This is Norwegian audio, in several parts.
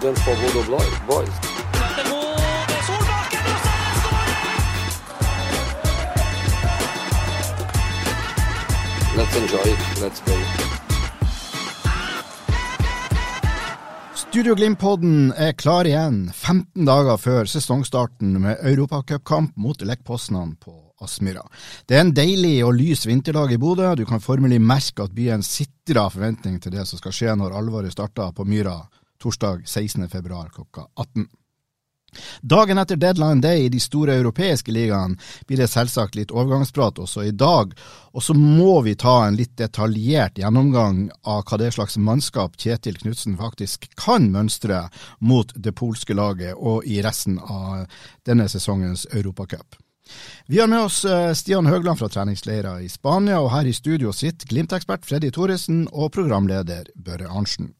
Than for Bodo Blo- boys. Let's enjoy it. Let's play. Studio Glimt-podden er klar igjen 15 dager før sesongstarten med europacupkamp mot Lech Poznan på Aspmyra. Det er en deilig og lys vinterdag i Bodø. Du kan formelig merke at byen sitter av forventning til det som skal skje når alvoret starter på Myra torsdag 16. februar klokka 18. Dagen etter deadline day i de store europeiske ligaene blir det selvsagt litt overgangsprat også i dag, og så må vi ta en litt detaljert gjennomgang av hva det slags mannskap Kjetil Knutsen faktisk kan mønstre mot det polske laget og i resten av denne sesongens Europacup. Vi har med oss eh, Stian Høgland fra treningsleira i Spania, og her i studio sitter Glimt-ekspert Freddy Thoresen og programleder Børre Arntzen.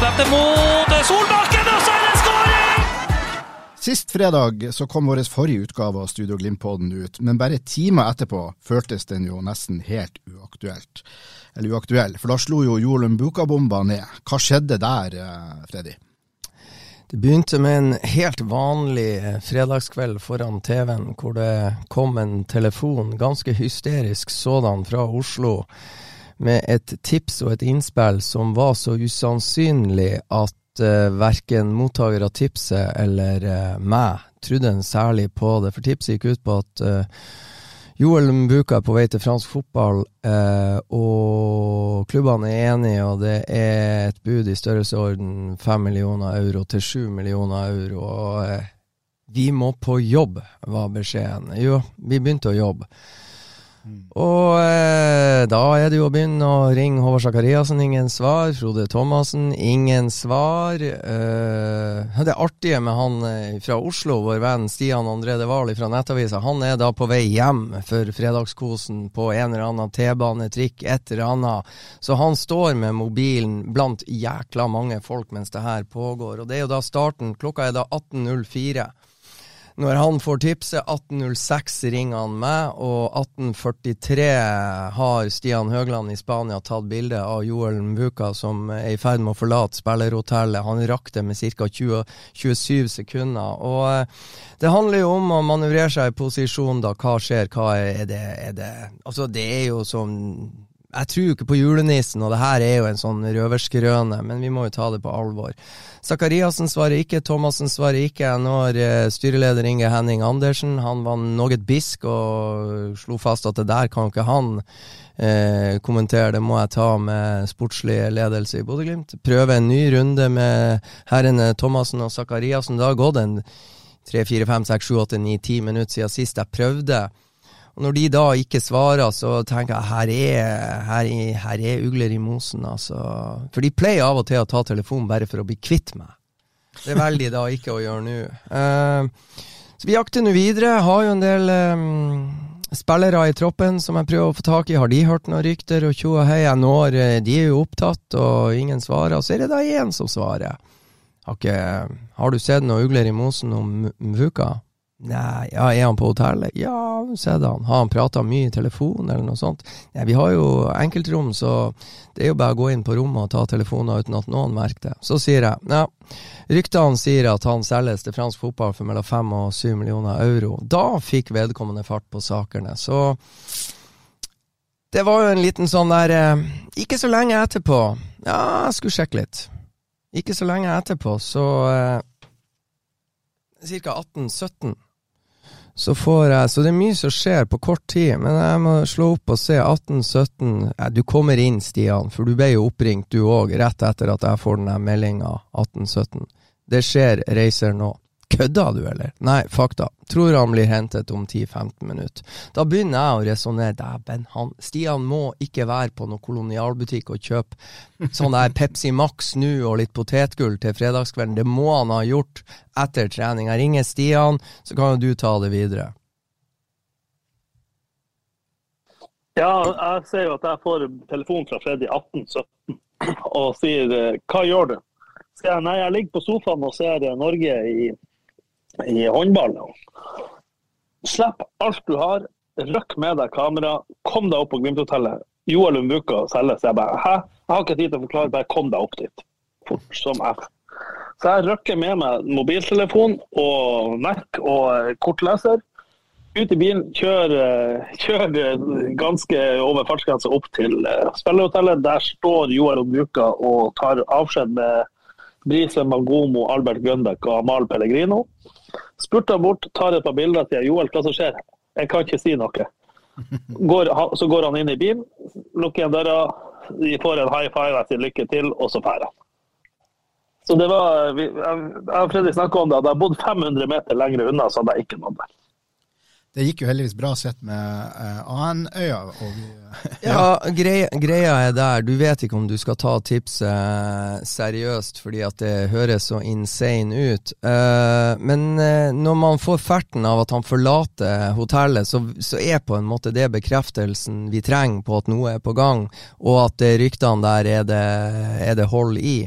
Slepte mot Solbakken, og så er det skåring! Sist fredag så kom vår forrige utgave av Studio Glimt-podden ut, men bare timer etterpå føltes den jo nesten helt uaktuelt. Eller uaktuell, for da slo jo Jolum Buka-bomba ned. Hva skjedde der, eh, Freddy? Det begynte med en helt vanlig eh, fredagskveld foran TV-en, hvor det kom en telefon, ganske hysterisk sådan, fra Oslo, med et tips og et innspill som var så usannsynlig at uh, verken mottaker av tipset eller uh, meg trodde en særlig på det. For tipset gikk ut på at uh, Joel Mbuka er på vei til fransk fotball, eh, og klubbene er enige, og det er et bud i størrelsesorden fem millioner euro til sju millioner euro. Og eh, vi må på jobb, var beskjeden. Jo, vi begynte å jobbe. Og eh, da er det jo å begynne å ringe Håvard Sakariassen, ingen svar. Frode Thomassen, ingen svar. Eh, det artige med han eh, fra Oslo, vår venn Stian André Deval fra Nettavisa, han er da på vei hjem for fredagskosen på en eller annen T-bane, trikk, et eller annet. Så han står med mobilen blant jækla mange folk mens det her pågår. Og det er jo da starten. Klokka er da 18.04. Når han får tipset 18.06 ringer han meg, og 18.43 har Stian Høgland i Spania tatt bilde av Joel Mbuka som er i ferd med å forlate spillerhotellet. Han rakk det med ca. 27 sekunder. Og eh, det handler jo om å manøvrere seg i posisjon, da. Hva skjer? Hva er det? Er det Altså, det er jo sånn jeg tror jo ikke på julenissen, og det her er jo en sånn røverskrøne, men vi må jo ta det på alvor. Zakariassen svarer ikke, Thomassen svarer ikke når eh, styreleder Inge Henning Andersen. Han var noe bisk og slo fast at det der kan ikke han eh, kommentere, det må jeg ta med sportslig ledelse i Bodø-Glimt. Prøve en ny runde med herrene Thomassen og Zakariassen. Det har gått en tre, fire, fem, seks, sju, åtte, ni, ti minutter siden sist jeg prøvde. Og når de da ikke svarer, så tenker jeg her er, her er, her er ugler i mosen, altså. For de pleier av og til å ta telefonen bare for å bli kvitt meg. Det velger de da ikke å gjøre nå. Uh, så vi jakter nå videre. Har jo en del um, spillere i troppen som jeg prøver å få tak i. Har de hørt noen rykter og tjo og hei? Jeg når De er jo opptatt, og ingen svarer. Så er det da én som svarer. Har, ikke, har du sett noen ugler i mosen om Mvuka? Nei, ja, er han på hotellet? Ja, se da. Har han prata mye i telefon, eller noe sånt? Nei, vi har jo enkeltrom, så det er jo bare å gå inn på rommet og ta telefoner uten at noen merker det. Så sier jeg, ja, ryktene sier at han selges til fransk fotball for mellom fem og syv millioner euro. Da fikk vedkommende fart på sakene. Så det var jo en liten sånn der eh, Ikke så lenge etterpå Ja, jeg skulle sjekke litt. Ikke så lenge etterpå, så eh, Ca. 18-17 så jeg Så det er mye som skjer på kort tid, men jeg må slå opp og se 1817 ja, Du kommer inn, Stian, for du ble jo oppringt du òg, rett etter at jeg får den meldinga 1817. Det skjer reiser nå. Kødda du, eller? Nei, fakta. Tror han blir hentet om 10-15 minutter. Da begynner jeg å resonnere. Dæven, han Stian må ikke være på noen kolonialbutikk og kjøpe sånn der Pepsi Max nå og litt potetgull til fredagskvelden. Det må han ha gjort etter trening. Jeg ringer Stian, så kan jo du ta det videre. Ja, jeg ser jo at jeg får telefon fra Freddy 1817 og sier eh, hva gjør du? Nei, jeg ligger på sofaen og ser Norge i, i håndball. Slipp alt du har, røkk med deg kamera, kom deg opp på Glimt-hotellet. Joel Umbuka selges. Jeg bare hæ? Jeg har ikke tid til å forklare, bare kom deg opp dit. Fort som F. Så jeg røkker med meg mobiltelefon og Mac og kortleser ut i bilen, kjør, eh, kjør eh, ganske over fartsgrensa opp til eh, spillerhotellet. Der står Joar Ombuka og tar avskjed med Brise Magomo, Albert Grønbæk og Amal Pellegrino. Spurter bort, tar et par bilder til Joel, hva som skjer? Jeg kan ikke si noe. Går, så går han inn i bilen, lukker igjen døra, de får en high five, jeg sier lykke til, og så drar han. Så det var, Jeg og Fredrik snakka om det, hadde jeg bodd 500 meter lenger unna, så hadde jeg ikke nådd der. Det gikk jo heldigvis bra sett med uh, Anøya. ja, ja greia, greia, er der. Du vet ikke om du skal ta tipset seriøst fordi at det høres så insane ut. Uh, men uh, når man får ferten av at han forlater hotellet, så, så, er på en måte det bekreftelsen vi trenger på at noe er på gang, og at ryktene der er det, er det hold i.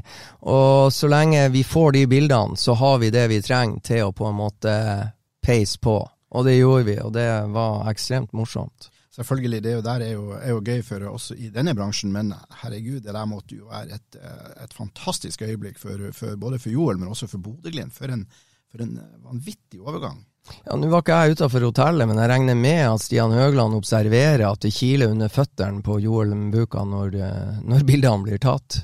Og så lenge vi får de bildene, så har vi det vi trenger til å på en måte peise på. Og det gjorde vi, og det var ekstremt morsomt. Selvfølgelig, det der er jo, er jo gøy for oss i denne bransjen, men herregud, det der måtte jo være et, et fantastisk øyeblikk for, for, både for Joel, men også for Bodø-Glimt. For, for, en vanvittig overgang. Ja, Nå var ikke jeg utafor hotellet, men jeg regner med at Stian Høgland observerer at det kiler under føttene på Joel Mbuka når, når bildene blir tatt.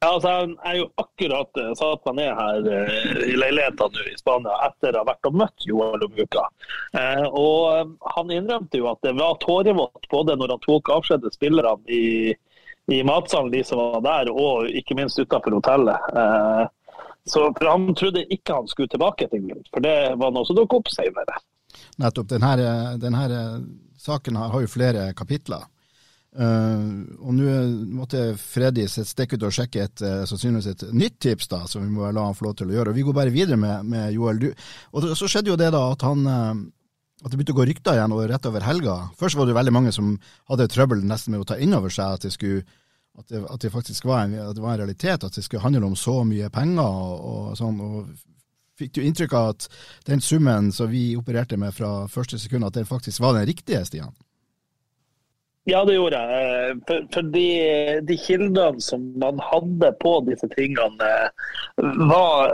Ja, altså, jeg er jo akkurat uh, satt meg ned her uh, i leiligheten nå i Spania etter å ha vært og møtt Joel om uka. Uh, og Han innrømte jo at det var tårevått både når han tok avskjed spillerne i, i matsalen, de som var der, og ikke minst utenfor hotellet. så for Han trodde ikke han skulle tilbake til England, for det var noe som dukket opp senere. Nettopp. Denne, denne saken har jo flere kapitler. Uh, og nå måtte Freddy stikke ut og sjekke et, uh, sannsynligvis et nytt tips, da, som vi må la han få lov til å gjøre. Og Vi går bare videre med, med Joel. Du, og så skjedde jo det da at han uh, at det begynte å gå rykter igjen og rett over helga. Først var det veldig mange som hadde trøbbel nesten med å ta inn over seg at det, skulle, at det, at det faktisk var en, det var en, realitet, at det skulle handle om så mye penger og, og sånn. og Fikk du inntrykk av at den summen som vi opererte med fra første sekund, at den faktisk var den riktige, Stian? Ja, det gjorde jeg. Eh, for, for de, de, kildene som man hadde på disse tingene, eh, var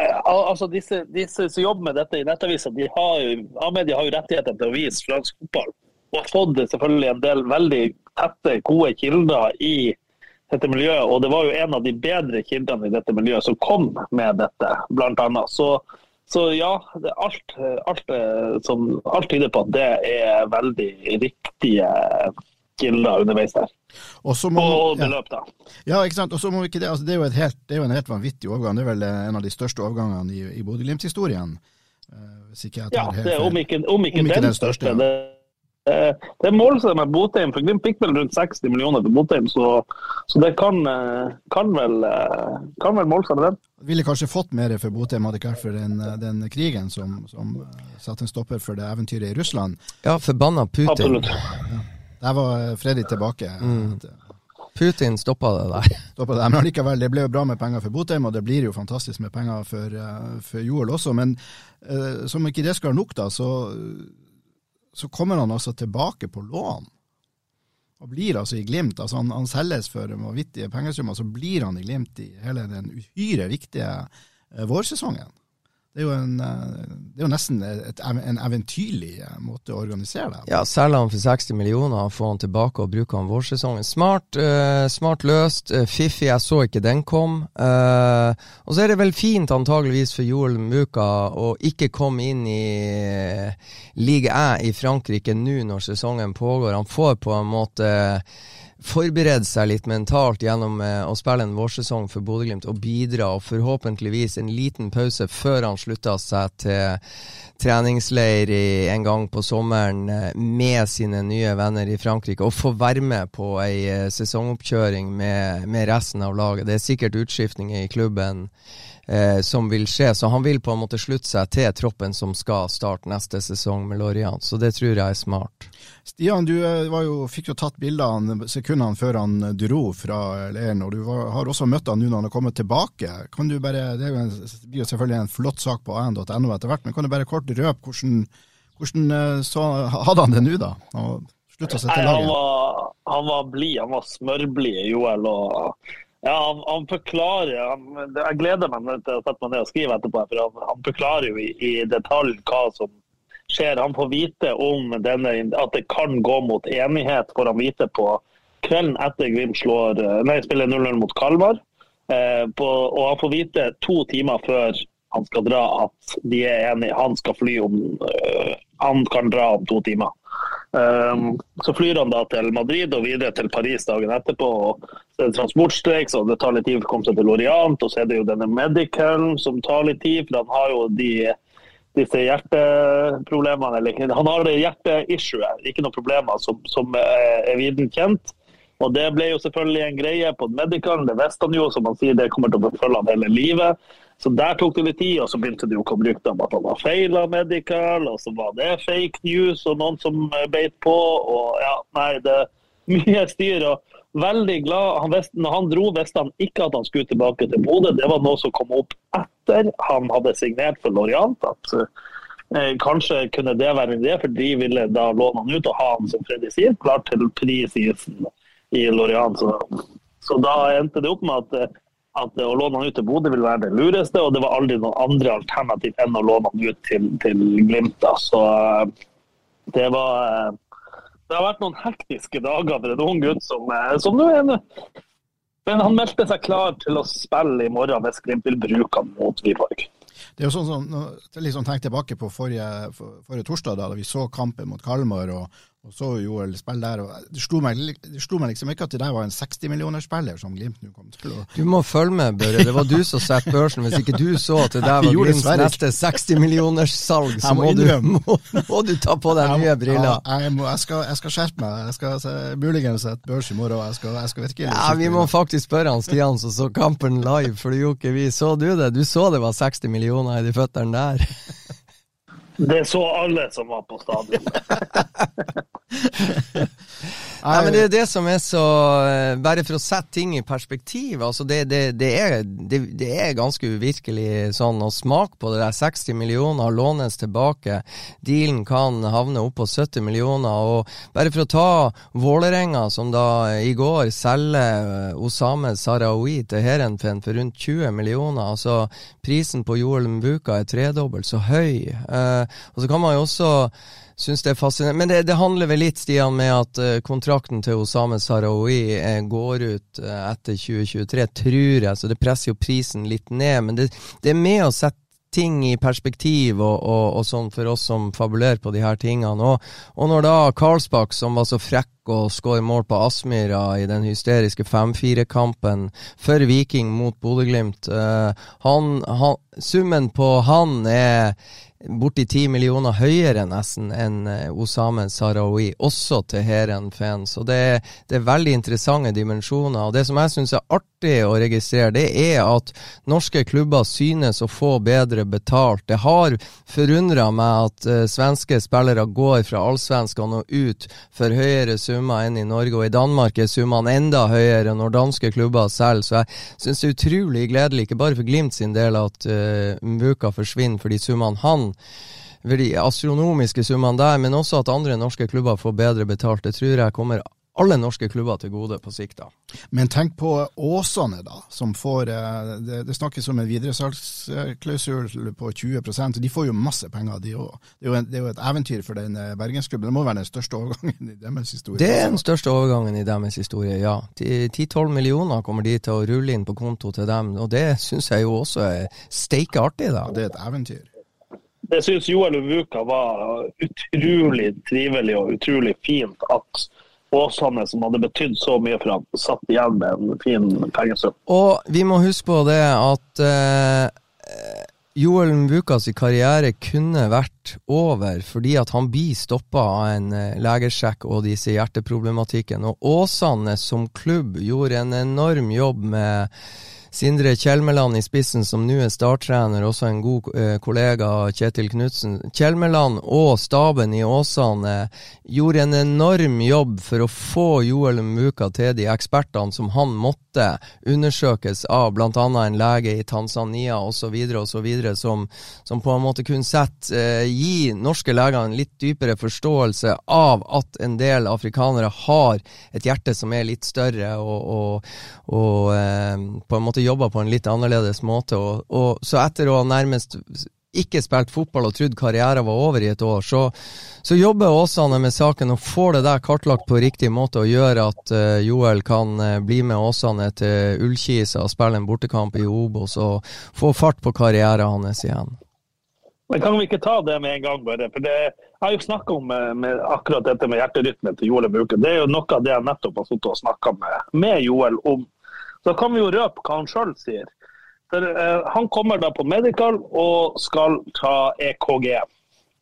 eh, Altså, disse, disse som jobber med dette i Nettavisa, de har jo, Amedia har jo rettigheter til å vise fransk fotball. Og har fått selvfølgelig en del veldig tette, gode kilder i dette miljøet. Og det var jo en av de bedre kildene i dette miljøet som kom med dette, blant annet. Så, så ja, alt, alt, som, alt tyder på at det er veldig riktige kilder underveis der. Og, må, og beløp, da. Ja, ikke sant. Og så må vi ikke det, altså, det, er jo helt, det er jo en helt vanvittig overgang. Det er vel en av de største overgangene i, i Bodø-Glimt-historien. Uh, ja, det om ikke, om ikke, om ikke den, den, største. største det, det er målsettet med Botheim, for Glimt fikk vel rundt 60 millioner til Botheim, så, så, det kan, eh, kan vel, eh, kan vel måle seg med den. Ville kanskje fått mer for Botheim hadde ikke vært for den, den, krigen som, som satte en stopper for det eventyret i Russland. Ja, forbanna Putin. Absolutt. Ja. Der var Freddy tilbake. Mm. Putin stoppa det der. Stoppa det, Men allikevel, det ble jo bra med penger for Botheim, og det blir jo fantastisk med penger for, for Joel også. Men uh, som ikke det skal være nok, da, så, så, kommer han altså tilbake på lån. Og blir altså i Glimt. altså Han, han selges for vanvittige pengesummer, så blir han i Glimt i hele den uhyre viktige uh, vårsesongen. Det er jo, en, eh, det er jo nesten et, en eventyrlig eh, måte å organisere det Ja, selge han for 60 millioner, få han tilbake og bruke han vårsesongen. Smart, uh, smart løst. Uh, fiffig, jeg så ikke den kom. Uh, og så er det vel fint antageligvis for Joel Muka å ikke komme inn i Ligue 1 i Frankrike nå når sesongen pågår. Han får på en måte forberede seg litt mentalt gjennom eh, å spille en vårsesong for Bodø-Glimt og bidra, og forhåpentligvis en liten pause før han slutter seg til treningsleir en gang på sommeren eh, med sine nye venner i Frankrike, og få være med på ei eh, sesongoppkjøring med, med resten av laget. Det er sikkert utskiftninger i klubben eh, som vil skje. Så han vil på en måte slutte seg til troppen som skal starte neste sesong med Lorient. Så det tror jeg er smart. Stian, du var jo, fikk jo tatt bildene sekundene før han dro fra leiren, og du var, har også møtt han nå når han har kommet tilbake. Kan du bare, Det blir jo selvfølgelig en flott sak på an.no etter hvert, men kan du bare kort røpe hvordan, hvordan eh, så, hadde han det nå, da? Og slutta seg til laget? Han var, han var blid, han var smørblid, Joel. og ja, han, han forklarer han, Jeg gleder meg til å sette meg ned og skrive etterpå. for Han, han forklarer jo i, i, detalj hva som skjer. Han får vite om denne, at det kan gå mot enighet, får han vite på kvelden etter Glimt slår, nei, spiller 0-0 mot Kalmar. Eh, og han får vite to timer før han skal dra at de er enige. Han skal fly om øh, Han kan dra om to timer. Um, så flyr han da til Madrid og videre til Paris dagen etterpå. og så er transportstreik, så det tar litt tid for å komme seg til Lorient. Og så er det jo denne medicalen som tar litt tid, for han har jo de, disse hjerteproblemene. Eller han har det hjerteissuet, ikke noen problemer som, som er viden kjent. Og Det ble jo selvfølgelig en greie på medicalen, det visste han jo. Som han sier, det kommer til å forfølge han hele livet. Så Der tok det litt tid, og så begynte det å komme rykter om at han var feila medical, og så var det fake news og noen som beit på. og ja, nei, det er mye styr. og Veldig glad. Han visste, når han dro, visste han ikke at han skulle tilbake til Bodø. Det var noe som kom opp etter han hadde signert for Lorient. at eh, Kanskje kunne det være en idé, for de ville da låne han ut og ha han som Freddy sier, klar til prisisen i Lorient. Så, så da endte det opp med at at å låne han ut til Bodø ville være det lureste, og det var aldri noen andre alternativ enn å låne han ut til, til Glimt. Da. Så eh, det var eh, Det har vært noen hektiske dager for en ung gutt som, eh, som nå er Men han meldte seg klar til å spille i morgen hvis Glimt vil bruke han mot Wiborg. Det er jo sånn som, liksom Tenk tilbake på forrige, forrige torsdag, da vi så kampen mot Kalmar. og og så Joel spille der. og Det slo meg, det slo meg liksom ikke at det der var en 60-millionerspiller som Glimt nå kom til å Du må følge med, Børre. Det var du som satte børsen. Hvis ikke du så at det der var Glimts neste 60-millionerssalg, så må du, må, må du, ta på deg nye briller. Ja, jeg, må, jeg, skal, jeg, skal, skjerpe meg. Jeg skal se, muligens sette børs i morgen. Jeg skal, jeg skal virkelig Ja, Vi må faktisk spørre han Stian som så kampen live, for det gjorde ikke vi. Så du det? Du så det var 60 millioner i de føttene der? Det så alle som var på stadion. Nei, men Det er det som er så eh, Bare for å sette ting i perspektiv. altså Det, det, det, er, det er, ganske uvirkelig sånn å smake på det der 60 millioner lånes tilbake. Dealen kan havne opp på 70 millioner. og Bare for å ta Vålerenga, som da i går selger eh, Osame Sarawi til Herenfen for rundt 20 millioner. altså Prisen på Joel Mbuka er tredobbelt så høy. Uh, og så kan man jo også synes det er fascinerende. Men det, det, handler vel litt, Stian, med at uh, kontrakten til Osame Sarawi uh, går ut uh, etter 2023, tror jeg, så det presser jo prisen litt ned. Men det, det er med å sette ting i perspektiv og, og, og, sånn for oss som fabulerer på de her tingene. Og, og når da Karlsbakk, som var så frekk og skåre mål på Aspmyra i den hysteriske 5-4-kampen for Viking mot Bodø-Glimt Summen på han er borti ti millioner høyere nesten enn eh, Osame Sarawi, også til Heren-fans. Og det, det, er veldig interessante dimensjoner. Og Det som jeg syns er artig å registrere, det er at norske klubber synes å få bedre betalt. Det har forundra meg at uh, svenske spillere går fra allsvenskene og ut for høyere summer enn i Norge, og i Danmark er summene enda høyere når danske klubber selger. Så jeg syns det er utrolig gledelig, ikke bare for Glimt sin del, at uh, Mbuka forsvinner for de summene han astronomiske summene der, men også at andre norske klubber får bedre betalt. Det tror jeg kommer alle norske klubber til gode på sikt. da. Men tenk på Åsane, da, som får eh, Det, det snakkes om en videresalgsklausul på 20% De får jo masse penger, de òg. Det, det, er jo et eventyr for den eh, bergensklubben. Det må være den største overgangen i deres historie. Det er den største overgangen i deres historie, ja. 10-12 millioner kommer de til å rulle inn på konto til dem, og det syns jeg jo også er steike artig, da. Ja, det er et eventyr det syns Joel Uvuka var utrolig trivelig og utrolig fint at Åsane, som hadde betydd så mye for ham, satt igjen med en fin pengesum. Og vi må huske på det at eh, Joel Mvukas karriere kunne vært over fordi at han blir stoppa av en eh, legesjekk og disse hjerteproblematikken. Og Åsane som klubb gjorde en enorm jobb med Sindre Kjelmeland i spissen, som nå er starttrener, også en god eh, kollega, Kjetil Knutsen. Kjelmeland og staben i Åsane gjorde en enorm jobb for å få Joel Muka til de ekspertene som han måtte undersøkes av bl.a. en lege i Tanzania osv., som, som på en måte kunne sett, eh, gi norske leger en litt dypere forståelse av at en del afrikanere har et hjerte som er litt større, og, og, og eh, på en måte jobber på en litt annerledes måte. Og, så etter å ha nærmest ikke spilt fotball og trodd karrieren var over i et år, så, så jobber Åsane med saken og får det der kartlagt på riktig måte og gjør at uh, Joel kan uh, bli med Åsane til Ullkisa og spille en bortekamp i Obos og få fart på karrieren hans igjen. Men Kan vi ikke ta det med en gang, bare? For det, Jeg har jo snakka om med, med akkurat dette med hjerterytmen til Joel Buke. Det er jo noe av det jeg nettopp har sittet og snakka med, med Joel om. Så kan vi jo røpe hva han sjøl sier. For, uh, han kommer da på medical og skal ta EKG.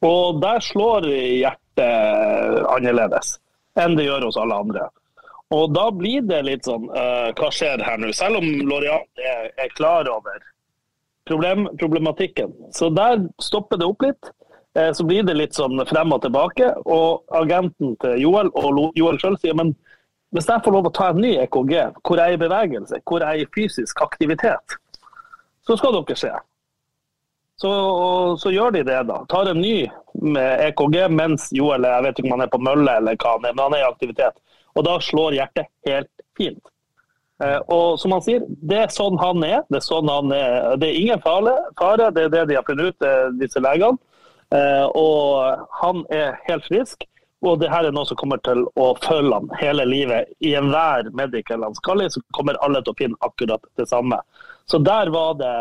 Og der slår hjertet annerledes enn det gjør hos alle andre. Og da blir det litt sånn uh, Hva skjer her nå? Selv om Lorian er, er klar over problem, problematikken. Så der stopper det opp litt. Uh, så blir det litt sånn frem og tilbake. Og agenten til Joel og Joel sjøl sier men hvis jeg får lov å ta en ny EKG, hvor jeg er i bevegelse, hvor jeg er i fysisk aktivitet, så skal dere se. Så, så, gjør de det, da. Tar en ny med EKG mens Joel jeg vet ikke om han er på mølle eller hva han er, men han er i aktivitet. Og da slår hjertet helt fint. Eh, og som han sier, det er sånn han er. Det er, sånn han er. Det er ingen fare, fare, det er det de har funnet ut, eh, disse legene. Eh, og han er helt frisk. Og det her er noe som kommer til å følge han hele livet. I enhver medical han skal i, så kommer alle til å finne akkurat det samme. Så der var det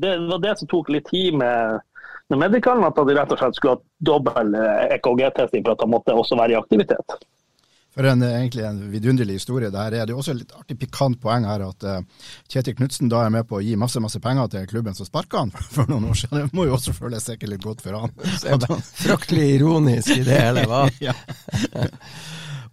Det var det som tok litt tid med, med medicalen, at de rett og slett skulle ha dobbel EKG-testing for at han måtte også være i aktivitet. For en, egentlig en vidunderlig historie. Der er det også et litt artig pikant poeng her at uh, Kjetil Knutsen da er med på å gi masse masse penger til klubben som sparka han for, for, noen år siden. Det må jo også føles sikkert litt godt for han. Fryktelig ironisk i det hele, hva? ja.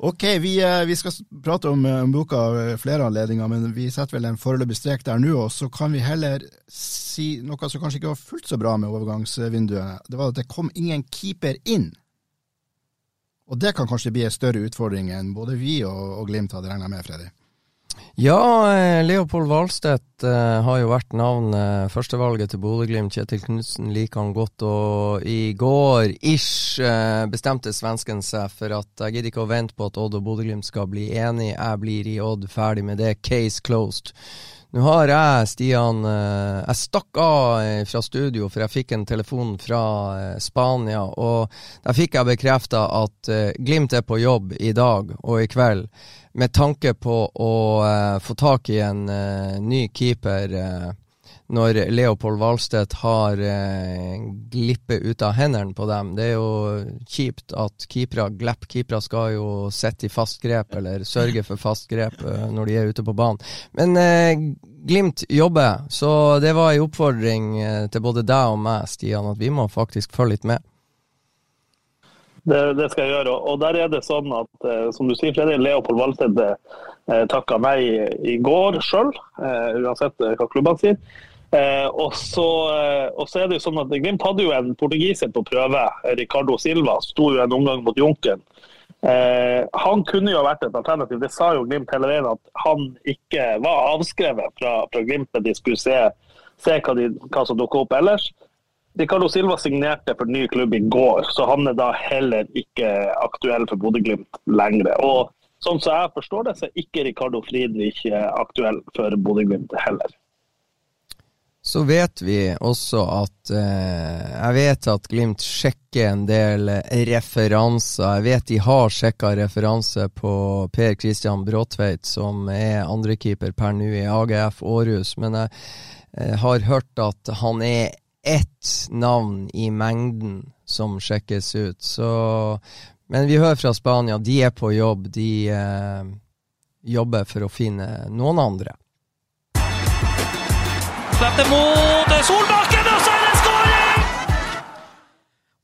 Ok, vi, uh, vi, skal prate om, om boka flere anledninger, men vi setter vel en foreløpig strek der nå. Og så kan vi heller si noe som kanskje ikke var fullt så bra med overgangsvinduet. Det var at det kom ingen keeper inn. Og det kan kanskje bli en større utfordring enn både vi og, og Glimt hadde regna med, Freddy? Ja, eh, Leopold Valstedt eh, har jo vært navnet eh, førstevalget til Bodø-Glimt. Kjetil Knutsen liker han godt, og i går ish bestemte svensken seg for at jeg gidder ikke å vente på at Odd og Bodø-Glimt skal bli enige. Jeg blir i Odd, ferdig med det. Case closed. Nå har jeg, Stian eh, Jeg stakk av eh, fra studio, for jeg fikk en telefon fra eh, Spania. Og der fikk jeg bekrefta at Glimt er på jobb i dag og i kveld med tanke på å få tak i en ny keeper når Leopold Wahlstedt har eh, glippet ut av hendene på dem. Det er jo kjipt at keepere Glepp keepere skal jo sitte i fast grep, eller sørge for fast grep eh, når de er ute på banen. Men eh, Glimt jobber, så det var en oppfordring eh, til både deg og meg, Stian, at vi må faktisk følge litt med. Det, det, skal jeg gjøre. Og der er det sånn at, eh, som du sier, Fredrik, Leopold Valstedt eh, takka meg i går sjøl, eh, uansett hva klubbene sier. Eh, eh, og, så, er det jo sånn at Glimt hadde jo en portugiser på prøve, Ricardo Silva. Sto jo en omgang mot Junken. Eh, han kunne jo vært et alternativ. Det sa jo Glimt hele veien, at han ikke var avskrevet fra, fra Glimt da de skulle se, se hva, de, hva, som dukka opp ellers. Ricardo Silva signerte for ny klubb i går, så han er da heller ikke aktuell for Bodø-Glimt lenger. Og sånn som jeg forstår det, så er ikke Ricardo Friedrich aktuell for Bodø-Glimt heller. Så vet vi også at eh, Jeg vet at Glimt sjekker en del referanser. Jeg vet de har sjekka referanse på Per Christian Bråtveit, som er andrekeeper per nå i AGF Århus. Men jeg eh, har hørt at han er ett navn i mengden som sjekkes ut. Så Men vi hører fra Spania, de er på jobb. De eh, jobber for å finne noen andre. Slipper mot Solbakken, og så er det skåring!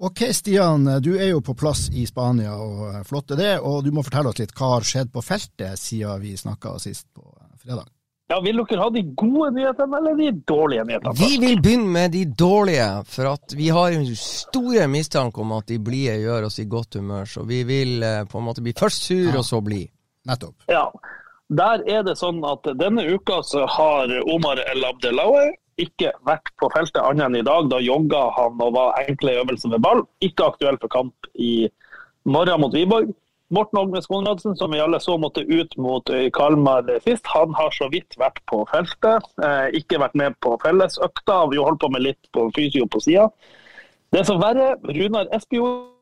Ok, Stian, du er jo på plass i Spania, og eh, flott er det. Og du må fortelle oss litt hva har skjedd på feltet siden vi snakka sist på eh, fredag. Ja, Vil dere ha de gode nyhetene eller de dårlige nyhetene? Vi vil begynne med de dårlige, for at vi har en store mistanke om at de blide gjør oss i godt humør. Så vi vil eh, på en måte bli først sur, Ja. og så blid. Nettopp. Ja, der er det sånn at denne uka så har Omar El Abdelawi ikke vært på feltet annet enn i dag. Da jogga han og var enkle øvelser med ball. Ikke aktuell for kamp i morgen mot Wiborg. Morten Ognes Konradsen, som vi alle så måtte ut mot Kalmar sist, han har så vidt vært på feltet. Eh, ikke vært med på fellesøkta. Vi holdt på med litt på fysio på sida. Det som verre, Runar Espejord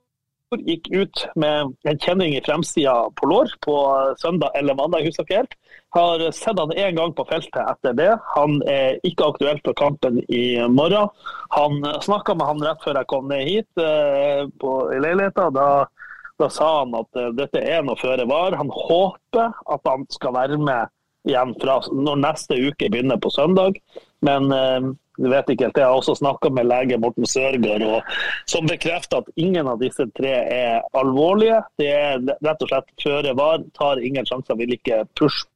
gikk ut med en kjenning i fremsida på lår på søndag eller mandag, jeg husker ikke helt. Har sett han én gang på feltet etter det. Han er ikke aktuell for kampen i morgen. Han snakka med han rett før jeg kom ned hit eh, på, i leiligheta. Da, da sa han at eh, dette er noe føre var. Han håper at han skal være med igjen fra når neste uke begynner på søndag. Men eh, vet ikke helt. Jeg har også snakka med lege Morten Sørgaard, som bekrefter at ingen av disse tre er alvorlige. Det er rett og slett føre var. Tar ingen sjanser, vil ikke pushe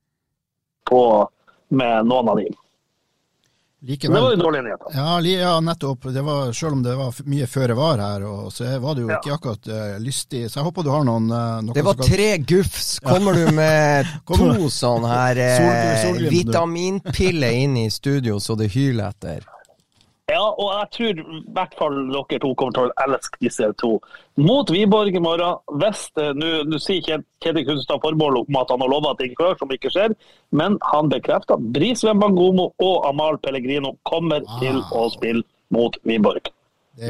på med noen av dem. Likevel. Det var jo dårlige nyheter. Ja, li- ja, nettopp. Det var, selv om det var mye føre var her, og så var det jo ikke akkurat uh, lystig. Så jeg håper du har noen uh, noe Det var skal... tre gufs. Kommer du med Kommer to sånne her uh, Sol- vitaminpiller inn i studio så det hyler etter? Ja, og jeg tror i hvert fall dere to kommer til å elske disse to. Mot Wiborg i morgen. Hvis det- Nå sier Kjetil Kunstad formål om at han har lova ting før som ikke skjer, men han bekrefter at Brisveen Bangomo og Amal Pellegrino kommer til å spille mot Wiborg.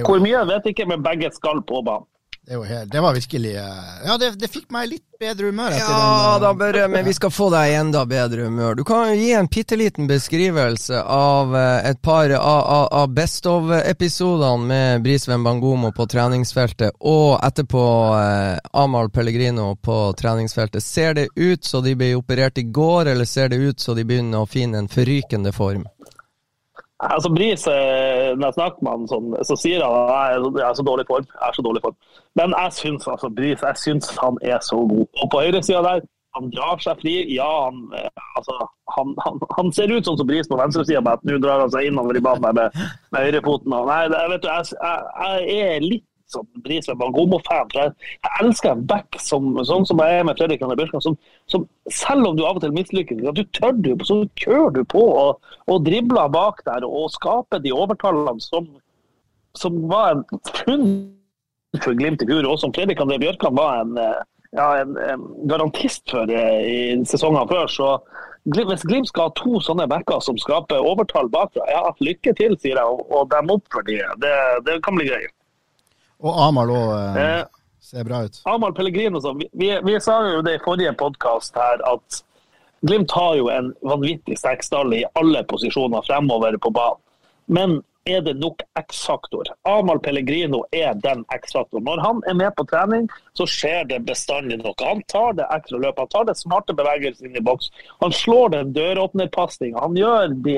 Hvor mye vet jeg ikke, men begge skal på banen. Det, helt, det var virkelig eh, Ja, det, det fikk meg litt bedre humør Ja den. da, eh, men vi skal få deg enda bedre humør. Du kan jo gi en bitte liten beskrivelse av eh, et par av, av, av Best of-episodene med Brisveen Bangomo på treningsfeltet, og etterpå eh, Amahl Pellegrino på treningsfeltet. Ser det ut så de ble operert i går, eller ser det ut så de begynner å finne en forrykende form? Altså Bris, eh, Når jeg snakker med han sånn, så sier han at jeg er- så dårlig form. Jeg er så dårlig form. Men jeg syns altså, Bris jeg syns han er så god. Og på høyresida der, han drar seg fri. Ja, han, eh, altså, han, han, han ser ut sånn som Bris på venstresida, men nå drar han seg innover i banen med, med høyrefoten. Nei, vet du, jeg, jeg, jeg er litt sånn Bris Bangomo-fan. Jeg, jeg elsker en back som, sånn som jeg er med Fredrik Anne Børskan, som, som selv om du av og til mislykkes, at du tør du, så kjører du på og, og dribler bak der og skaper de overtallene som, som var en funn for Glimt i fjor, og som Fredrik André Bjørkan var en, eh, ja, en, en garantist for eh, i sesongene før. Så hvis Glimt skal ha to sånne backer som skaper overtall bakfra, ja, lykke til, sier jeg, og, og dem opp for de. Det, det kan bli gøy. Og Amahl òg eh, Eh, ser bra ut. Amahl Pellegrino, sånn. vi, vi, vi sa jo det i forrige podkast her, at Glimt har jo en vanvittig sterk stall i alle posisjoner fremover på banen. Men er det nok X-faktor? Amahl Pellegrino er den X-faktoren. Når han er med på trening, så skjer det bestandig noe. Han tar det ekstra løpet, han tar det smarte bevegelsen inn i boks. Han slår den døråpnerpasninga. Han gjør de,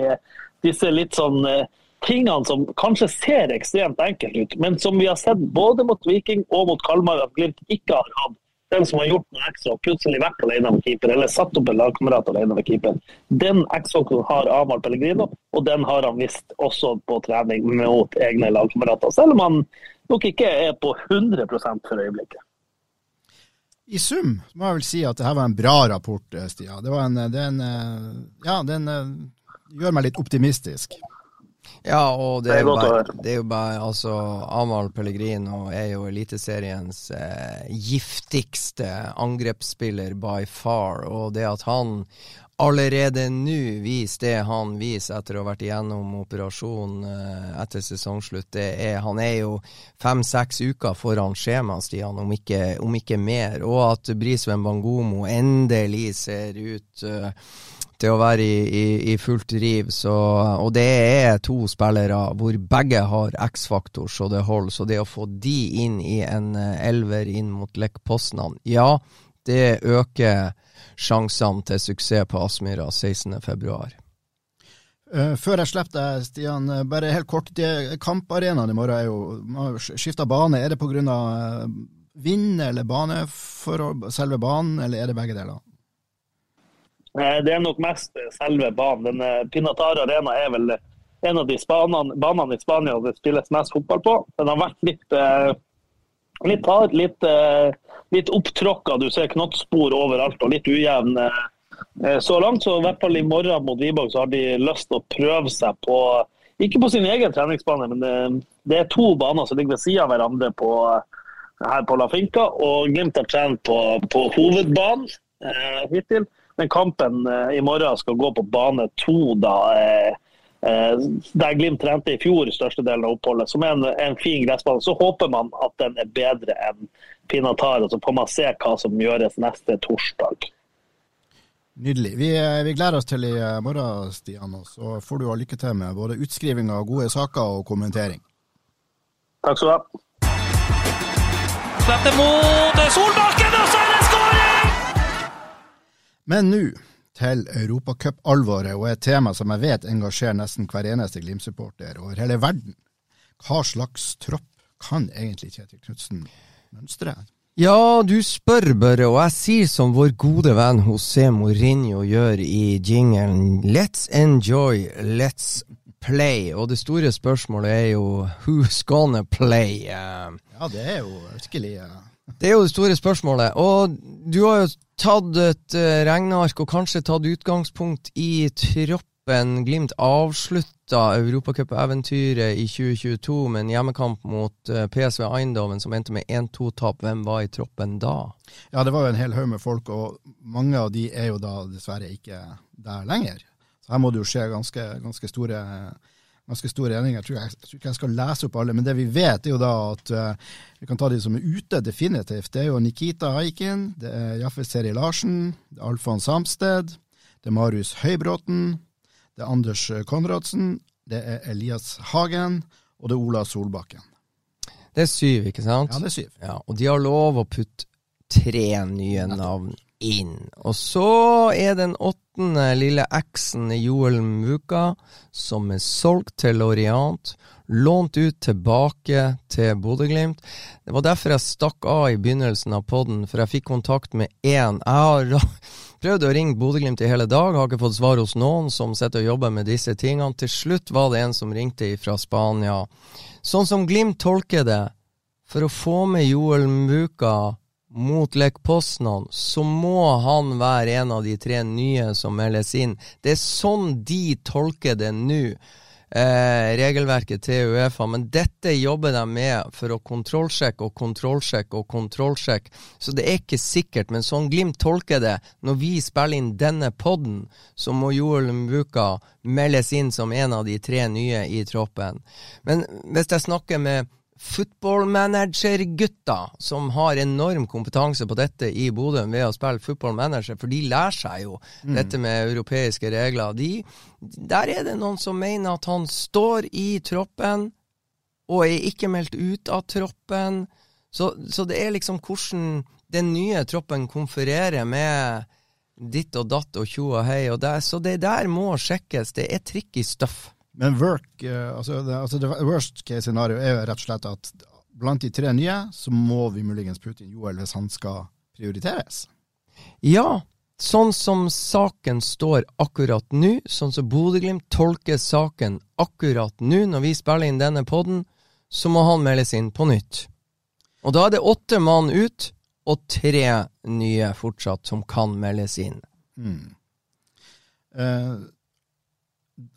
disse litt sånn eh, tingene som kanskje ser ekstremt enkelt ut, men som vi har sett både mot Viking og mot Kalmar at Glimt ikke har hatt. Den som har gjort noe ekstra og plutselig vært alene med keeper, eller satt opp en lagkamerat alene med keeper. Den X-faktoren har Amahl Pellegrino, og den har han visst også på trening mot egne lagkamerater. Selv om han nok ikke er på 100% for øyeblikket. I sum må jeg vel si at det her var en bra rapport, eh, Stia. Det en, det er en eh, Ja, den eh, gjør meg litt optimistisk. Ja, og det er jo bare, det er jo bare altså, Amahl Pellegrino er jo Eliteseriens eh, giftigste angrepsspiller by far, og det at han allerede nå viser det han viser etter å ha vært igjennom operasjon eh, etter sesongslutt, det er Han er jo fem-seks uker foran skjema, Stian, om ikke, om ikke mer, og at Brisveen Bangomo endelig ser ut eh, til å være i, i, i fullt driv, så, og det er to spillere hvor begge har X-faktor så det holder. Så det å få de inn i en eh, elver inn mot Lech Poznan, ja, det øker sjansene til suksess på Aspmyra 16.2. Uh, før jeg slipper deg, Stian, uh, bare helt kort. Kamparenaen i morgen er jo skifta bane. Er det pga. Vind eller baneforhold, selve banen, eller er det begge deler? Det er nok mest selve banen. Den Pinatar Arena er vel en av de banene, banene i Spania det spilles mest fotball på. Den har vært litt, litt hard, litt, litt opptråkka. Du ser knottspor overalt og litt ujevn Eh, så langt. Så i hvert fall i morgen mot Wiborg så har de lyst til å prøve seg på Ikke på sin egen treningsbane, men det, det er to baner som ligger ved siden av hverandre på, her på La Finca. Og Glimt har trent på, på hovedbanen eh, hittil. Men kampen eh, i morgen skal gå på bane to, da. Eh, eh der Glimt trente i fjor størstedelen av oppholdet, som er en, en fin gressbane. Så håper man at den er bedre enn Pinatar, og så får man se hva som gjøres neste torsdag. Nydelig. Vi, vi, gleder oss til i morgen, Stian. Og så får du ha lykke til med både utskriving av gode saker og kommentering. Takk skal du ha. Slipper mot Solbakken, og så det! Men nå til europacupalvoret og et tema som jeg vet engasjerer nesten hver eneste Glimt-supporter over hele verden. Hva slags tropp kan egentlig Kjetil Knutsen mønstre? Ja, du spør, Børre, og jeg sier som vår gode venn José Mourinho gjør i jingelen, let's enjoy, let's play. Og det store spørsmålet er jo who's gonna play? Ja, det er jo virkelig uh... Det er jo det store spørsmålet. Og du har jo tatt et uh, regneark og kanskje tatt utgangspunkt i troppen Glimt avslutta europacupeventyret i 2022 med en hjemmekamp mot eh, PSV Eindhoven som endte med 1-2-tap. Hvem var i troppen da? Ja, det var jo en hel haug med folk, og mange av de er jo da dessverre ikke der lenger. Så her må det jo skje ganske, ganske store ganske store endringer. Jeg tror, jeg, jeg tror, ikke jeg skal lese opp alle, men det vi vet, er jo da at uh, vi kan ta de som er ute, definitivt. Det er jo Nikita Haikin, det er Jaffe Seri Larsen, det er Alfons Samsted, det er Marius Høybråten, det er Anders Konradsen, det er Elias Hagen, og det er Ola Solbakken. Det er syv, ikke sant? Ja, det er syv. Ja, og de har lov å putte tre nye navn inn. Og så er den åttende lille X-en Joel Muka, som er solgt til Lorient, lånt ut tilbake til Bodø-Glimt. Det var derfor jeg stakk av i begynnelsen av poden, for jeg fikk kontakt med én. Jeg har Prøvde å ringe Bodø-Glimt i hele dag, har ikke fått svar hos noen som sitter og jobber med disse tingene. Til slutt var det en som ringte fra Spania. Sånn som Glimt tolker det, for å få med Joel Mbuka mot Lech Poznan, så må han være en av de tre nye som meldes inn. Det er sånn de tolker det nå eh, regelverket til Uefa, men dette jobber de med for å kontrollsjekke og kontrollsjekke og kontrollsjekke. Så det er ikke sikkert, men sånn Glimt tolker det, når vi spiller inn denne podden, så må Joel Mbuka meldes inn som en av de tre nye i troppen. Men hvis jeg snakker med footballmanager-gutta som har enorm kompetanse på dette i Bodø ved å spille footballmanager, for de lærer seg jo mm. dette med europeiske regler. De, der er det noen som mener at han står i troppen og er ikke meldt ut av troppen. Så, så det er liksom hvordan den nye troppen konfererer med ditt og datt og tjo og hei. Og der, så det der må sjekkes. Det er tricky stuff. Men work, uh, altså, det, altså det worst case scenario er jo rett og slett at blant de tre nye, så må vi muligens Putin Joel hvis han skal prioriteres. Ja, sånn som saken står akkurat nå, sånn som Bodø-Glimt tolker saken akkurat nå, når vi spiller inn denne poden, så må han meldes inn på nytt. Og da er det åtte mann ut, og tre nye fortsatt som kan meldes inn. Mm. Uh,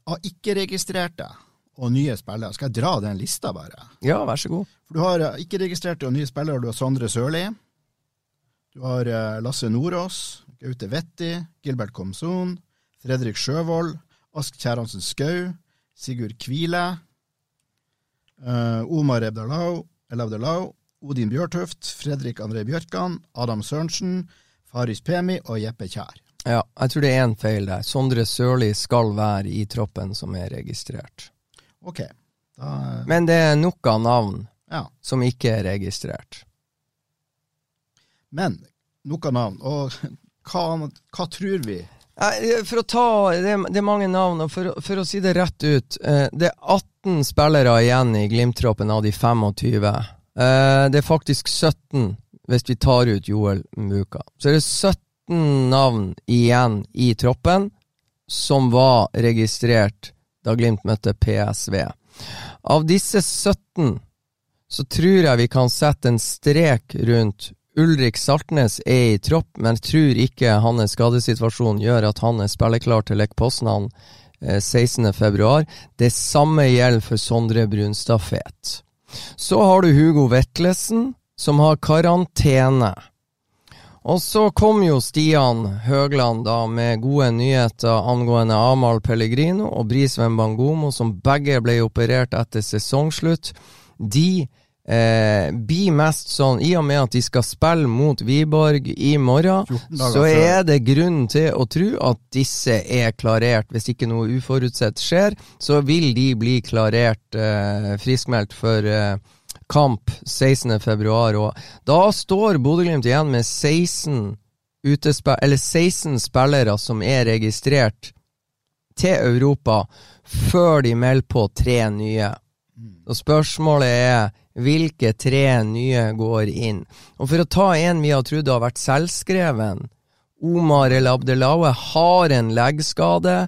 av ikke-registrerte og nye spillere. Skal jeg dra den lista, bare? Ja, vær så god. For du har eh, ikke-registrerte og nye spillere. Du har Sondre Sørli. Du har eh, Lasse Nordås, Gaute Vetti, Gilbert Komson, Fredrik Sjøvold, Ask Kjæransen Skau, Sigurd Kvile, uh, Omar Ebdalau, Odin Bjørtuft, Fredrik André Bjørkan, Adam Sørensen, Faris Pemi og Jeppe Kjær. Ja, jeg tror det er én feil der. Sondre Sørli skal være i troppen som er registrert. Ok. Da, Men det er nok av navn ja. som ikke er registrert. Men nok av navn. Og hva, hva tror vi? For å ta, det er, det er mange navn, og for, for å si det rett ut eh, Det er 18 spillere igjen i Glimt-troppen av de 25. Eh, det er faktisk 17 hvis vi tar ut Joel Muka. Så er det 17 navn igjen i troppen som var registrert da Glimt møtte PSV. Av disse 17 så tror jeg vi kan sette en strek rundt Ulrik Saltnes er i tropp, men tror ikke hans skadesituasjon gjør at han er spilleklar til Lech Poznan eh, 16.2. Det samme gjelder for Sondre Brunstad Fet. Så har du Hugo Vetlesen, som har karantene. Og så kom jo Stian Høgland da med gode nyheter angående Amahl Pellegrino og Brisveen Bangomo, som begge ble operert etter sesongslutt. De eh, blir mest sånn, i og med at de skal spille mot Wiborg i morgen, så er det grunn til å tro at disse er klarert. Hvis ikke noe uforutsett skjer, så vil de bli klarert eh, friskmeldt for eh, kamp 16. februar. Og da står Bodø-Glimt igjen med 16, eller 16 spillere som er registrert til Europa, før de melder på tre nye. Og spørsmålet er hvilke tre nye går inn. Og for å ta en vi har trodd har vært selvskreven, Omar El Abdelaue har en leggskade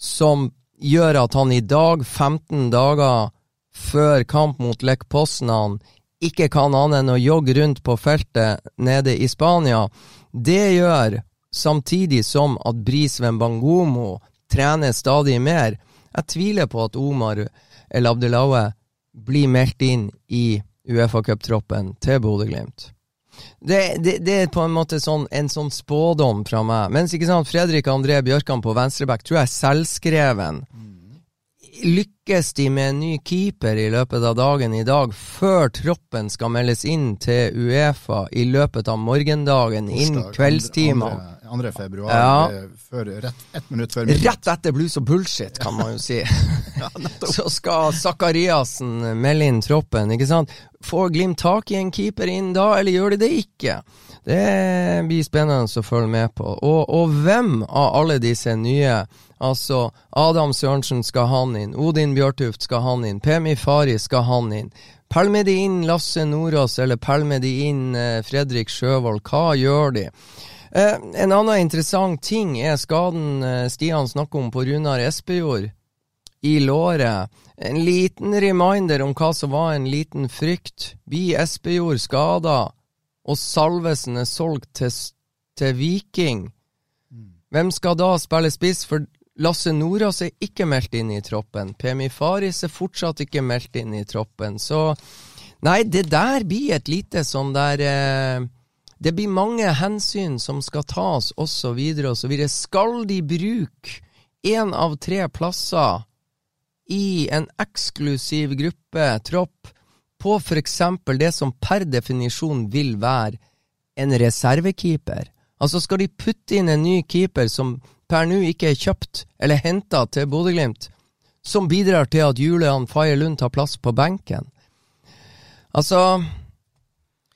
som gjør at han i dag, 15 dager før kamp mot Lech Poznan, ikke kan annet enn å jogge rundt på feltet nede i Spania. Det gjør, samtidig som at Brisven Bangomo trener stadig mer. Jeg tviler på at Omar El Abdelaue blir meldt inn i Uefa-cuptroppen til Bodø-Glimt. Det, det, det er på en måte sånn, en sånn spådom fra meg. Mens ikke sant, Fredrik André Bjørkan på venstreback tror jeg er selvskreven. Lykkes de med en ny keeper i løpet av dagen i dag, før troppen skal meldes inn til Uefa i løpet av morgendagen, innen Torsdag, kveldstimene? 2. februar, Ja. er før, rett, ett minutt før midnatt. Rett etter blues og bullshit, kan man jo si. Så skal Sakariassen melde inn troppen, ikke sant. Får Glimt tak i en keeper inn da, eller gjør de det ikke? Det blir spennende å følge med på. Og, og hvem av alle disse nye, altså Adam Sørensen skal han inn, Odin Bjørtuft skal han inn, Pemi Fari skal han inn. Pælmer de inn Lasse Nordås, eller pælmer de inn eh, Fredrik Sjøvold? Hva gjør de? Eh, en annen interessant ting er skaden eh, Stian snakker om på Runar Espejord i låret. En liten reminder om hva som var en liten frykt. Blir Espejord skada, og Salvesen er solgt til, til Viking? Hvem skal da spille spiss? For Lasse Nordås er ikke meldt inn i troppen. Pemi Faris er fortsatt ikke meldt inn i troppen. Så nei, det der blir et lite sånn der eh, Det blir mange hensyn som skal tas, osv., osv. Skal de bruke én av tre plasser i en eksklusiv gruppe, tropp, på f.eks. det som per definisjon vil være en reservekeeper? Altså, skal de putte inn en ny keeper som per nå ikke er kjøpt eller henta til Bodø-Glimt, som bidrar til at Julian Faye Lund tar plass på benken? Altså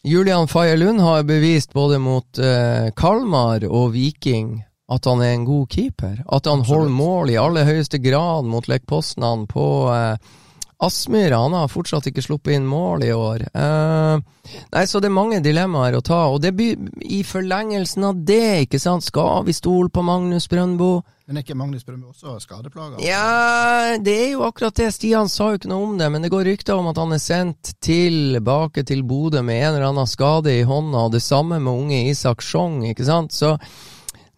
Julian Faye Lund har bevist både mot eh, Kalmar og Viking at han er en god keeper. At han holder mål i aller høyeste grad mot Lech Poznan på eh, Aspmyra. Han har fortsatt ikke sluppet inn mål i år. Eh, nei, så det er mange dilemmaer å ta, og det blir i forlengelsen av det, ikke sant. Skal vi stole på Magnus Brøndbo? Men er ikke Magnus Brøndbo også skadeplaga? Ja, det er jo akkurat det. Stian sa jo ikke noe om det, men det går rykter om at han er sendt tilbake til Bodø med en eller annen skade i hånda, og det samme med unge Isak Sjong, ikke sant. Så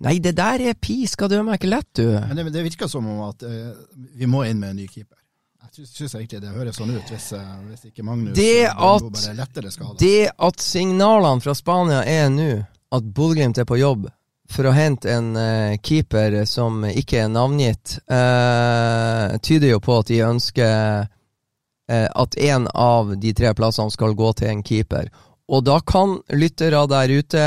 nei, det der er pi skal dø meg ikke lett, du. Men det, det virker som om at eh, vi må inn med en ny keeper. Jeg syns egentlig det høres sånn ut, hvis, eh, hvis ikke Magnus Det at- bare er lettere skada. Det at signalene fra Spania er nå at Bodø-Glimt er på jobb for å hente en uh, keeper som ikke er navngitt, uh, tyder jo på at de ønsker uh, at en av de tre plassene skal gå til en keeper. Og da kan lyttere der ute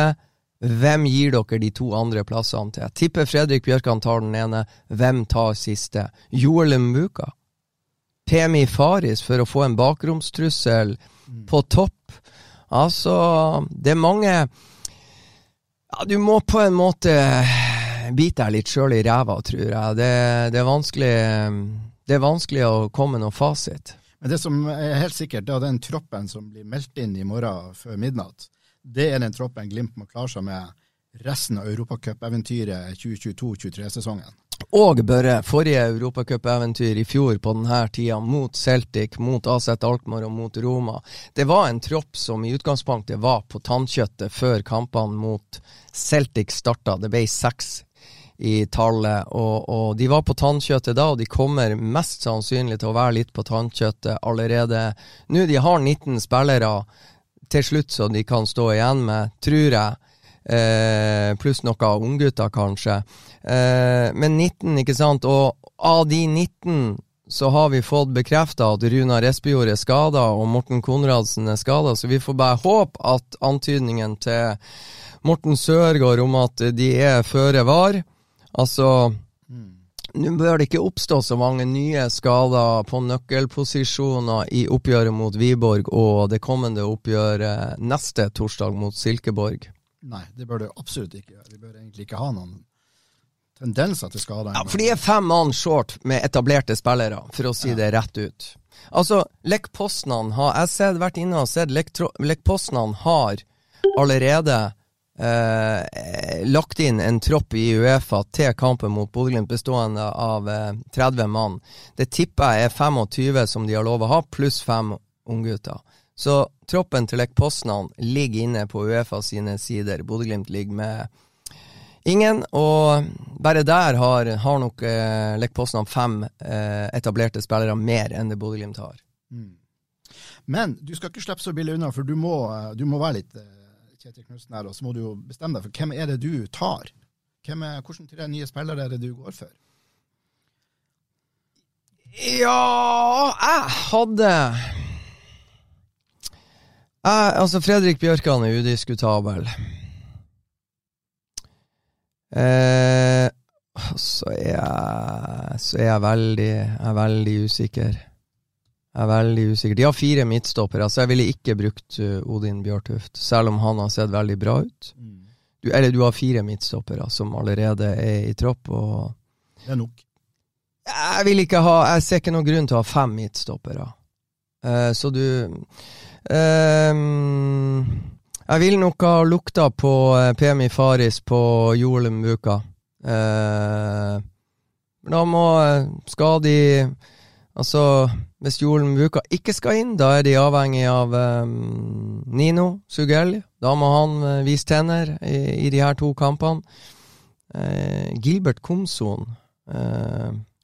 Hvem gir dere de to andre plassene til? Jeg tipper Fredrik Bjørkan tar den ene. Hvem tar siste? Joel Mbuka? Pemi Faris for å få en bakromstrussel på topp? Altså, det er mange Ja, du må på en måte bite deg litt sjøl i ræva, tror jeg. Det, det, er Det er vanskelig å komme med noen fasit. Men det som er helt sikkert, det er den troppen som blir meldt inn i morgen før midnatt. Det er den troppen Glimt må klare seg med resten av europacupeventyret 2022-23-sesongen. Og Børre, forrige europacupeventyr i fjor på denne tida, mot Celtic, mot AZ Alkmaar og mot Roma. Det var en tropp som i utgangspunktet var på tannkjøttet før kampene mot Celtic starta. Det ble seks i tallet, og, og, de var på tannkjøttet da, og de kommer mest sannsynlig til å være litt på tannkjøttet allerede nå. De har 19 spillere til slutt som de kan stå igjen med, tror jeg. Eh, pluss noen unggutter, kanskje. Eh, men 19, ikke sant. Og av de 19 så har vi fått bekrefta at Runar Espejord er skada og Morten Konradsen er skada, så vi får bare håpe at antydningen til Morten Sørgaard om at de er føre var. Altså nå bør det ikke oppstå så mange nye skader på nøkkelposisjoner i oppgjøret mot Wiborg og det kommende oppgjøret neste torsdag mot Silkeborg. Nei, det bør det absolutt ikke gjøre. Vi bør egentlig ikke ha noen tendenser til skader. Ja, for de er fem mann short med etablerte spillere, for å si ja. det rett ut. Altså, Lech Poznan har Jeg har vært inne og sett Lech Poznan har allerede eh, lagt inn en tropp i Uefa til kampen mot Bodø-Glimt bestående av eh, 30 mann. Det tipper jeg er 25 som de har lov å ha, pluss fem unggutter. Så troppen til Lech Poznan ligger inne på Uefa sine sider. Bodø-Glimt ligger med ingen, og bare der har, har nok eh, Lech Poznan fem eh, etablerte spillere mer enn det Bodø-Glimt har. Mm. Men du skal ikke slippe så billig unna, for du må, eh, du må være litt eh, Kjetil Knutsen her, og så må du jo bestemme deg for hvem er det du tar? Hvem er, hvordan tre nye spillere er det du går for? Ja, jeg hadde jeg, altså, Fredrik Bjørkan er udiskutabel. Eh, så er jeg Så er jeg veldig Jeg er veldig usikker. Jeg er veldig usikker. De har fire midtstoppere, så jeg ville ikke brukt uh, Odin Bjørtuft, selv om han har sett veldig bra ut. Mm. Du, eller du har fire midtstoppere som allerede er i tropp, og Det er nok. Jeg vil ikke ha Jeg ser ikke noen grunn til å ha fem midtstoppere. Uh, så du Um, jeg vil nok ha lukta på uh, PMI Faris på Jolum Buka Uh, da må uh, Skal de Altså, hvis Jolum Buka ikke skal inn, da er de avhengig av um, Nino Sugell. Da må han uh, vise tenner i, i de her to kampene. Gilbert Komson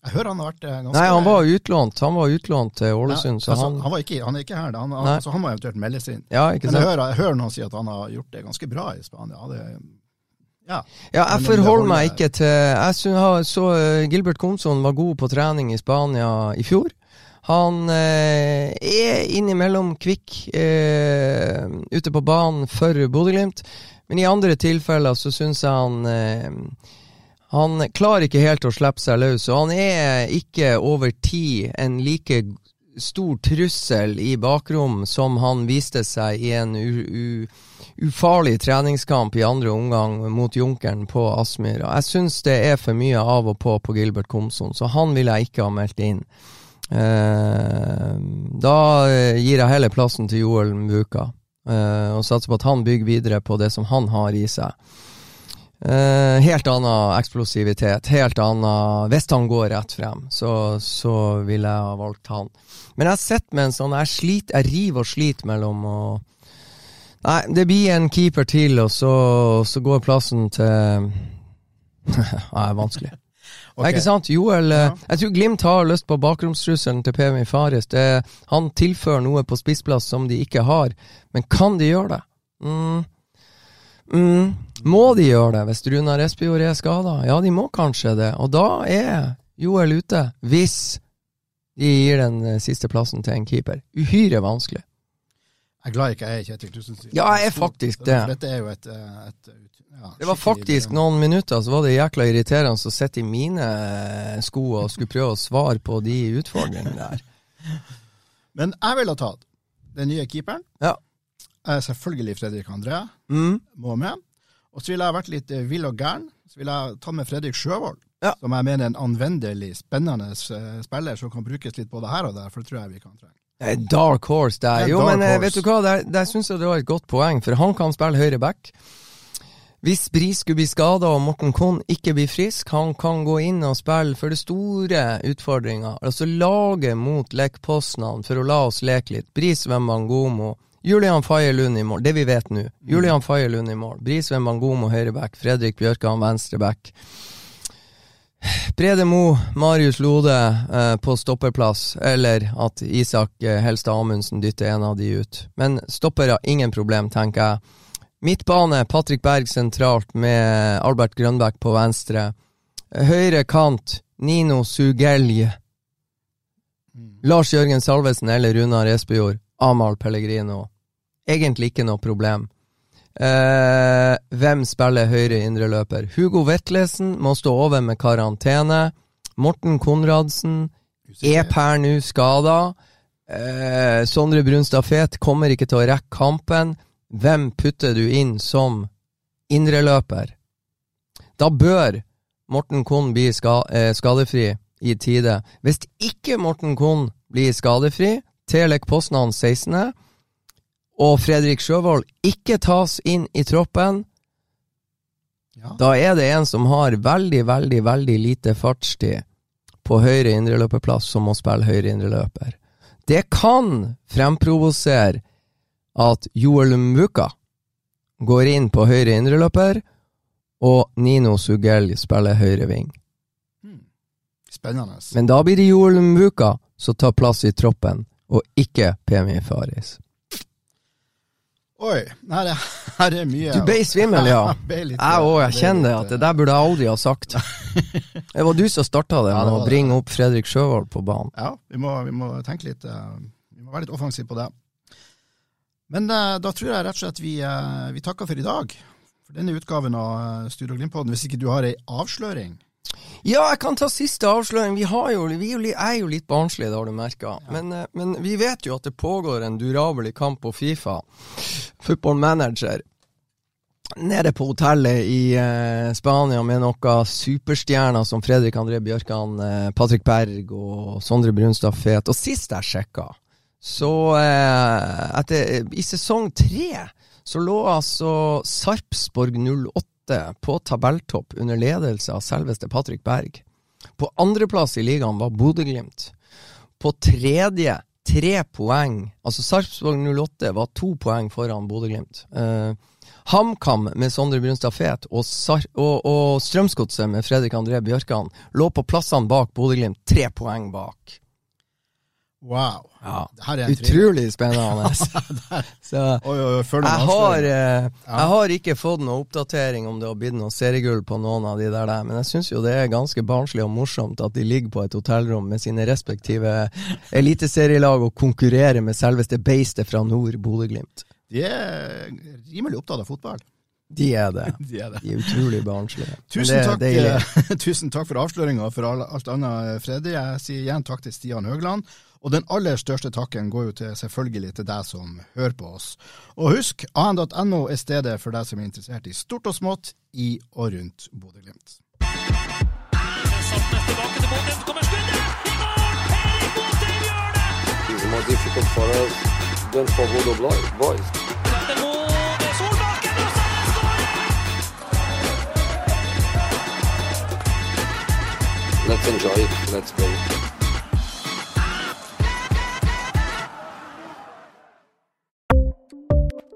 jeg hører han har vært eh, ganske Nei, han var utlånt Han var utlånt til Ålesund. Ja, altså, han, han, ikke, han, er ikke her, han, han, altså, han må eventuelt melde seg inn. Ja, ikke sant? Men jeg hører, jeg hører, noen si at han har gjort det ganske bra i Spania. Det, ja. ja, jeg forholder meg ikke til Jeg så, så uh, Gilbert Komson var god på trening i Spania i fjor. Han eh, er innimellom kvikk eh, ute på banen for Bodø-Glimt, men i andre tilfeller så syns jeg han eh, han klarer ikke helt å slippe seg løs, og han er ikke over tid en like stor trussel i bakrom som han viste seg i en ufarlig treningskamp i andre omgang mot Junkeren på Aspmyra. Jeg syns det er for mye av og på på Gilbert Komson, så han vil jeg ikke ha meldt inn. Eh, da gir jeg heller plassen til Joel Mbuka, eh, og satser på at han bygger videre på det som han har i seg. Uh, helt annen eksplosivitet. Helt annen Hvis han går rett frem, så, så ville jeg ha valgt han. Men jeg sett med en sånn Jeg sliter, jeg river og sliter mellom å Nei, det blir en keeper til, og så, så går plassen til Nei, vanskelig. okay. Ikke sant? Joel ja. Jeg tror Glimt har lyst på bakromstrusselen til PMI Fares. Det, han tilfører noe på spissplass som de ikke har. Men kan de gjøre det? Mm. Mm. Må de gjøre det hvis Runar Espejord er skada? Ja, de må kanskje det. Og da er Joel ute, hvis de gir den eh, siste plassen til en keeper. Uhyre vanskelig. Jeg er glad ikke jeg er Kjetil Tusenstrid. Ja, jeg er faktisk det. Dette er jo et, eh, et ja, Det var faktisk noen minutter så var det jækla irriterende å sitte i mine eh, sko og skulle prøve å svare på de utfordringene der. Men jeg ville tatt den nye keeperen. Ja. Selvfølgelig Fredrik André Mm. må med. Og så ville jeg vært litt eh, vill og gæren. Så ville jeg tatt med Fredrik Sjøvold. Ja. Som jeg mener er en anvendelig, spennende eh, spiller som kan brukes litt både her og der. For det tror jeg vi kan trenge. Dark horse der. Er Jo, men eh, horse. vet du hva, der, der syns jeg det var et godt poeng, for han kan spille høyre back. Hvis Bris skulle bli skada og Morten Kohn ikke blir frisk, han kan gå inn og spille for det store utfordringa. Altså laget mot Lech Poznan, for å la oss leke litt. Bris Wembangomo. Julian Faye Lund i mål, det vi vet nå. Julian Faye Lund i mål. Brisveen Bangomo høyre back. Fredrik Bjørkan venstre back. Brede Mo, Marius Lode eh, på stopperplass, eller at Isak eh, Helstad Amundsen dytter en av de ut. Men stoppere, ingen problem, tenker jeg. Midtbane, Patrick Berg sentralt med Albert Grønbæk på venstre. Høyre kant, Nino Sugelj. Lars Jørgen Salvesen eller Runar Espejord. Amahl Pellegrino. Egentlig ikke noe problem. Eh, hvem spiller høyre indreløper? Hugo Vetlesen må stå over med karantene. Morten Konradsen er per nå skada. Eh, Sondre Brunstad Fet kommer ikke til å rekke kampen. Hvem putter du inn som indreløper? Da bør Morten Kohn bli ska, eh, skadefri i tide. Hvis ikke Morten Kohn blir skadefri Lech Poznan 16., og Fredrik Sjøvold ikke tas inn i troppen, Ja. da er det en som har veldig, veldig, veldig lite fartstid på høyre indreløperplass, som må spille høyre indreløper. Det kan fremprovosere at Joel Muka går inn på høyre indreløper, og Nino Sugell spiller høyre ving. Spennende. Men da blir det Joel Muka som tar plass i troppen, og ikke Pemi Faris. Oi, her er, her er mye Du ble svimmel, ja. Jeg òg, jeg kjenner det. At det der burde jeg aldri ha sagt. Det var du som starta det med å bringe opp Fredrik Sjøvold på banen. Ja, vi må, vi må tenke litt eh, Vi må være litt offensive på det. Men eh, da tror jeg rett og slett vi, eh, vi takker for i dag. For denne utgaven av eh, Studio Glimt-podden. Hvis ikke du har ei avsløring Ja, jeg kan ta siste avsløring. Vi, har jo, vi er jo er jo litt barnslige, det har du merka. Men, eh, men vi vet jo at det pågår en durabelig kamp på Fifa. Football Manager. Nede på hotellet i eh, Spania med noen superstjerner som Fredrik André Bjørkan, eh, Patrick Berg og Sondre Brunstad Fet. Og sist jeg sjekka, så eh, etter, I sesong tre så lå altså Sarpsborg 08 på tabelltopp under ledelse av selveste Patrick Berg. På andreplass i ligaen var Bodø-Glimt. På tredje tre poeng. Altså Sarpsborg 08 var to poeng foran Bodø-Glimt. Uh, HamKam med Sondre Brunstad Fet og, og, og Strømsgodset med Fredrik André Bjørkan lå på plassene bak Bodø-Glimt, tre poeng bak. Wow. Ja, Det Utrolig spennende. Så Oi, oi, jeg har, eh, jeg har ikke fått noen oppdatering om det har blitt noe seriegull på noen av de der, men jeg syns jo det er ganske barnslig og morsomt at de ligger på et hotellrom med sine respektive eliteserielag og konkurrerer med selveste beistet fra nord, Bodø-Glimt. De er rimelig opptatt av fotball. De er det. De er det. De er utrolig barnslige. Tusen det takk, deilig. eh, tusen takk for avsløringa for alt annet, eh, Freddy. Jeg sier igjen takk til Stian Høgland. Og den aller største takken går jo til, selvfølgelig til deg som hører på oss. Og husk, an.no er stedet for deg som er interessert i stort og smått i og rundt Bodø-Glimt. Let's enjoy it. Let's play.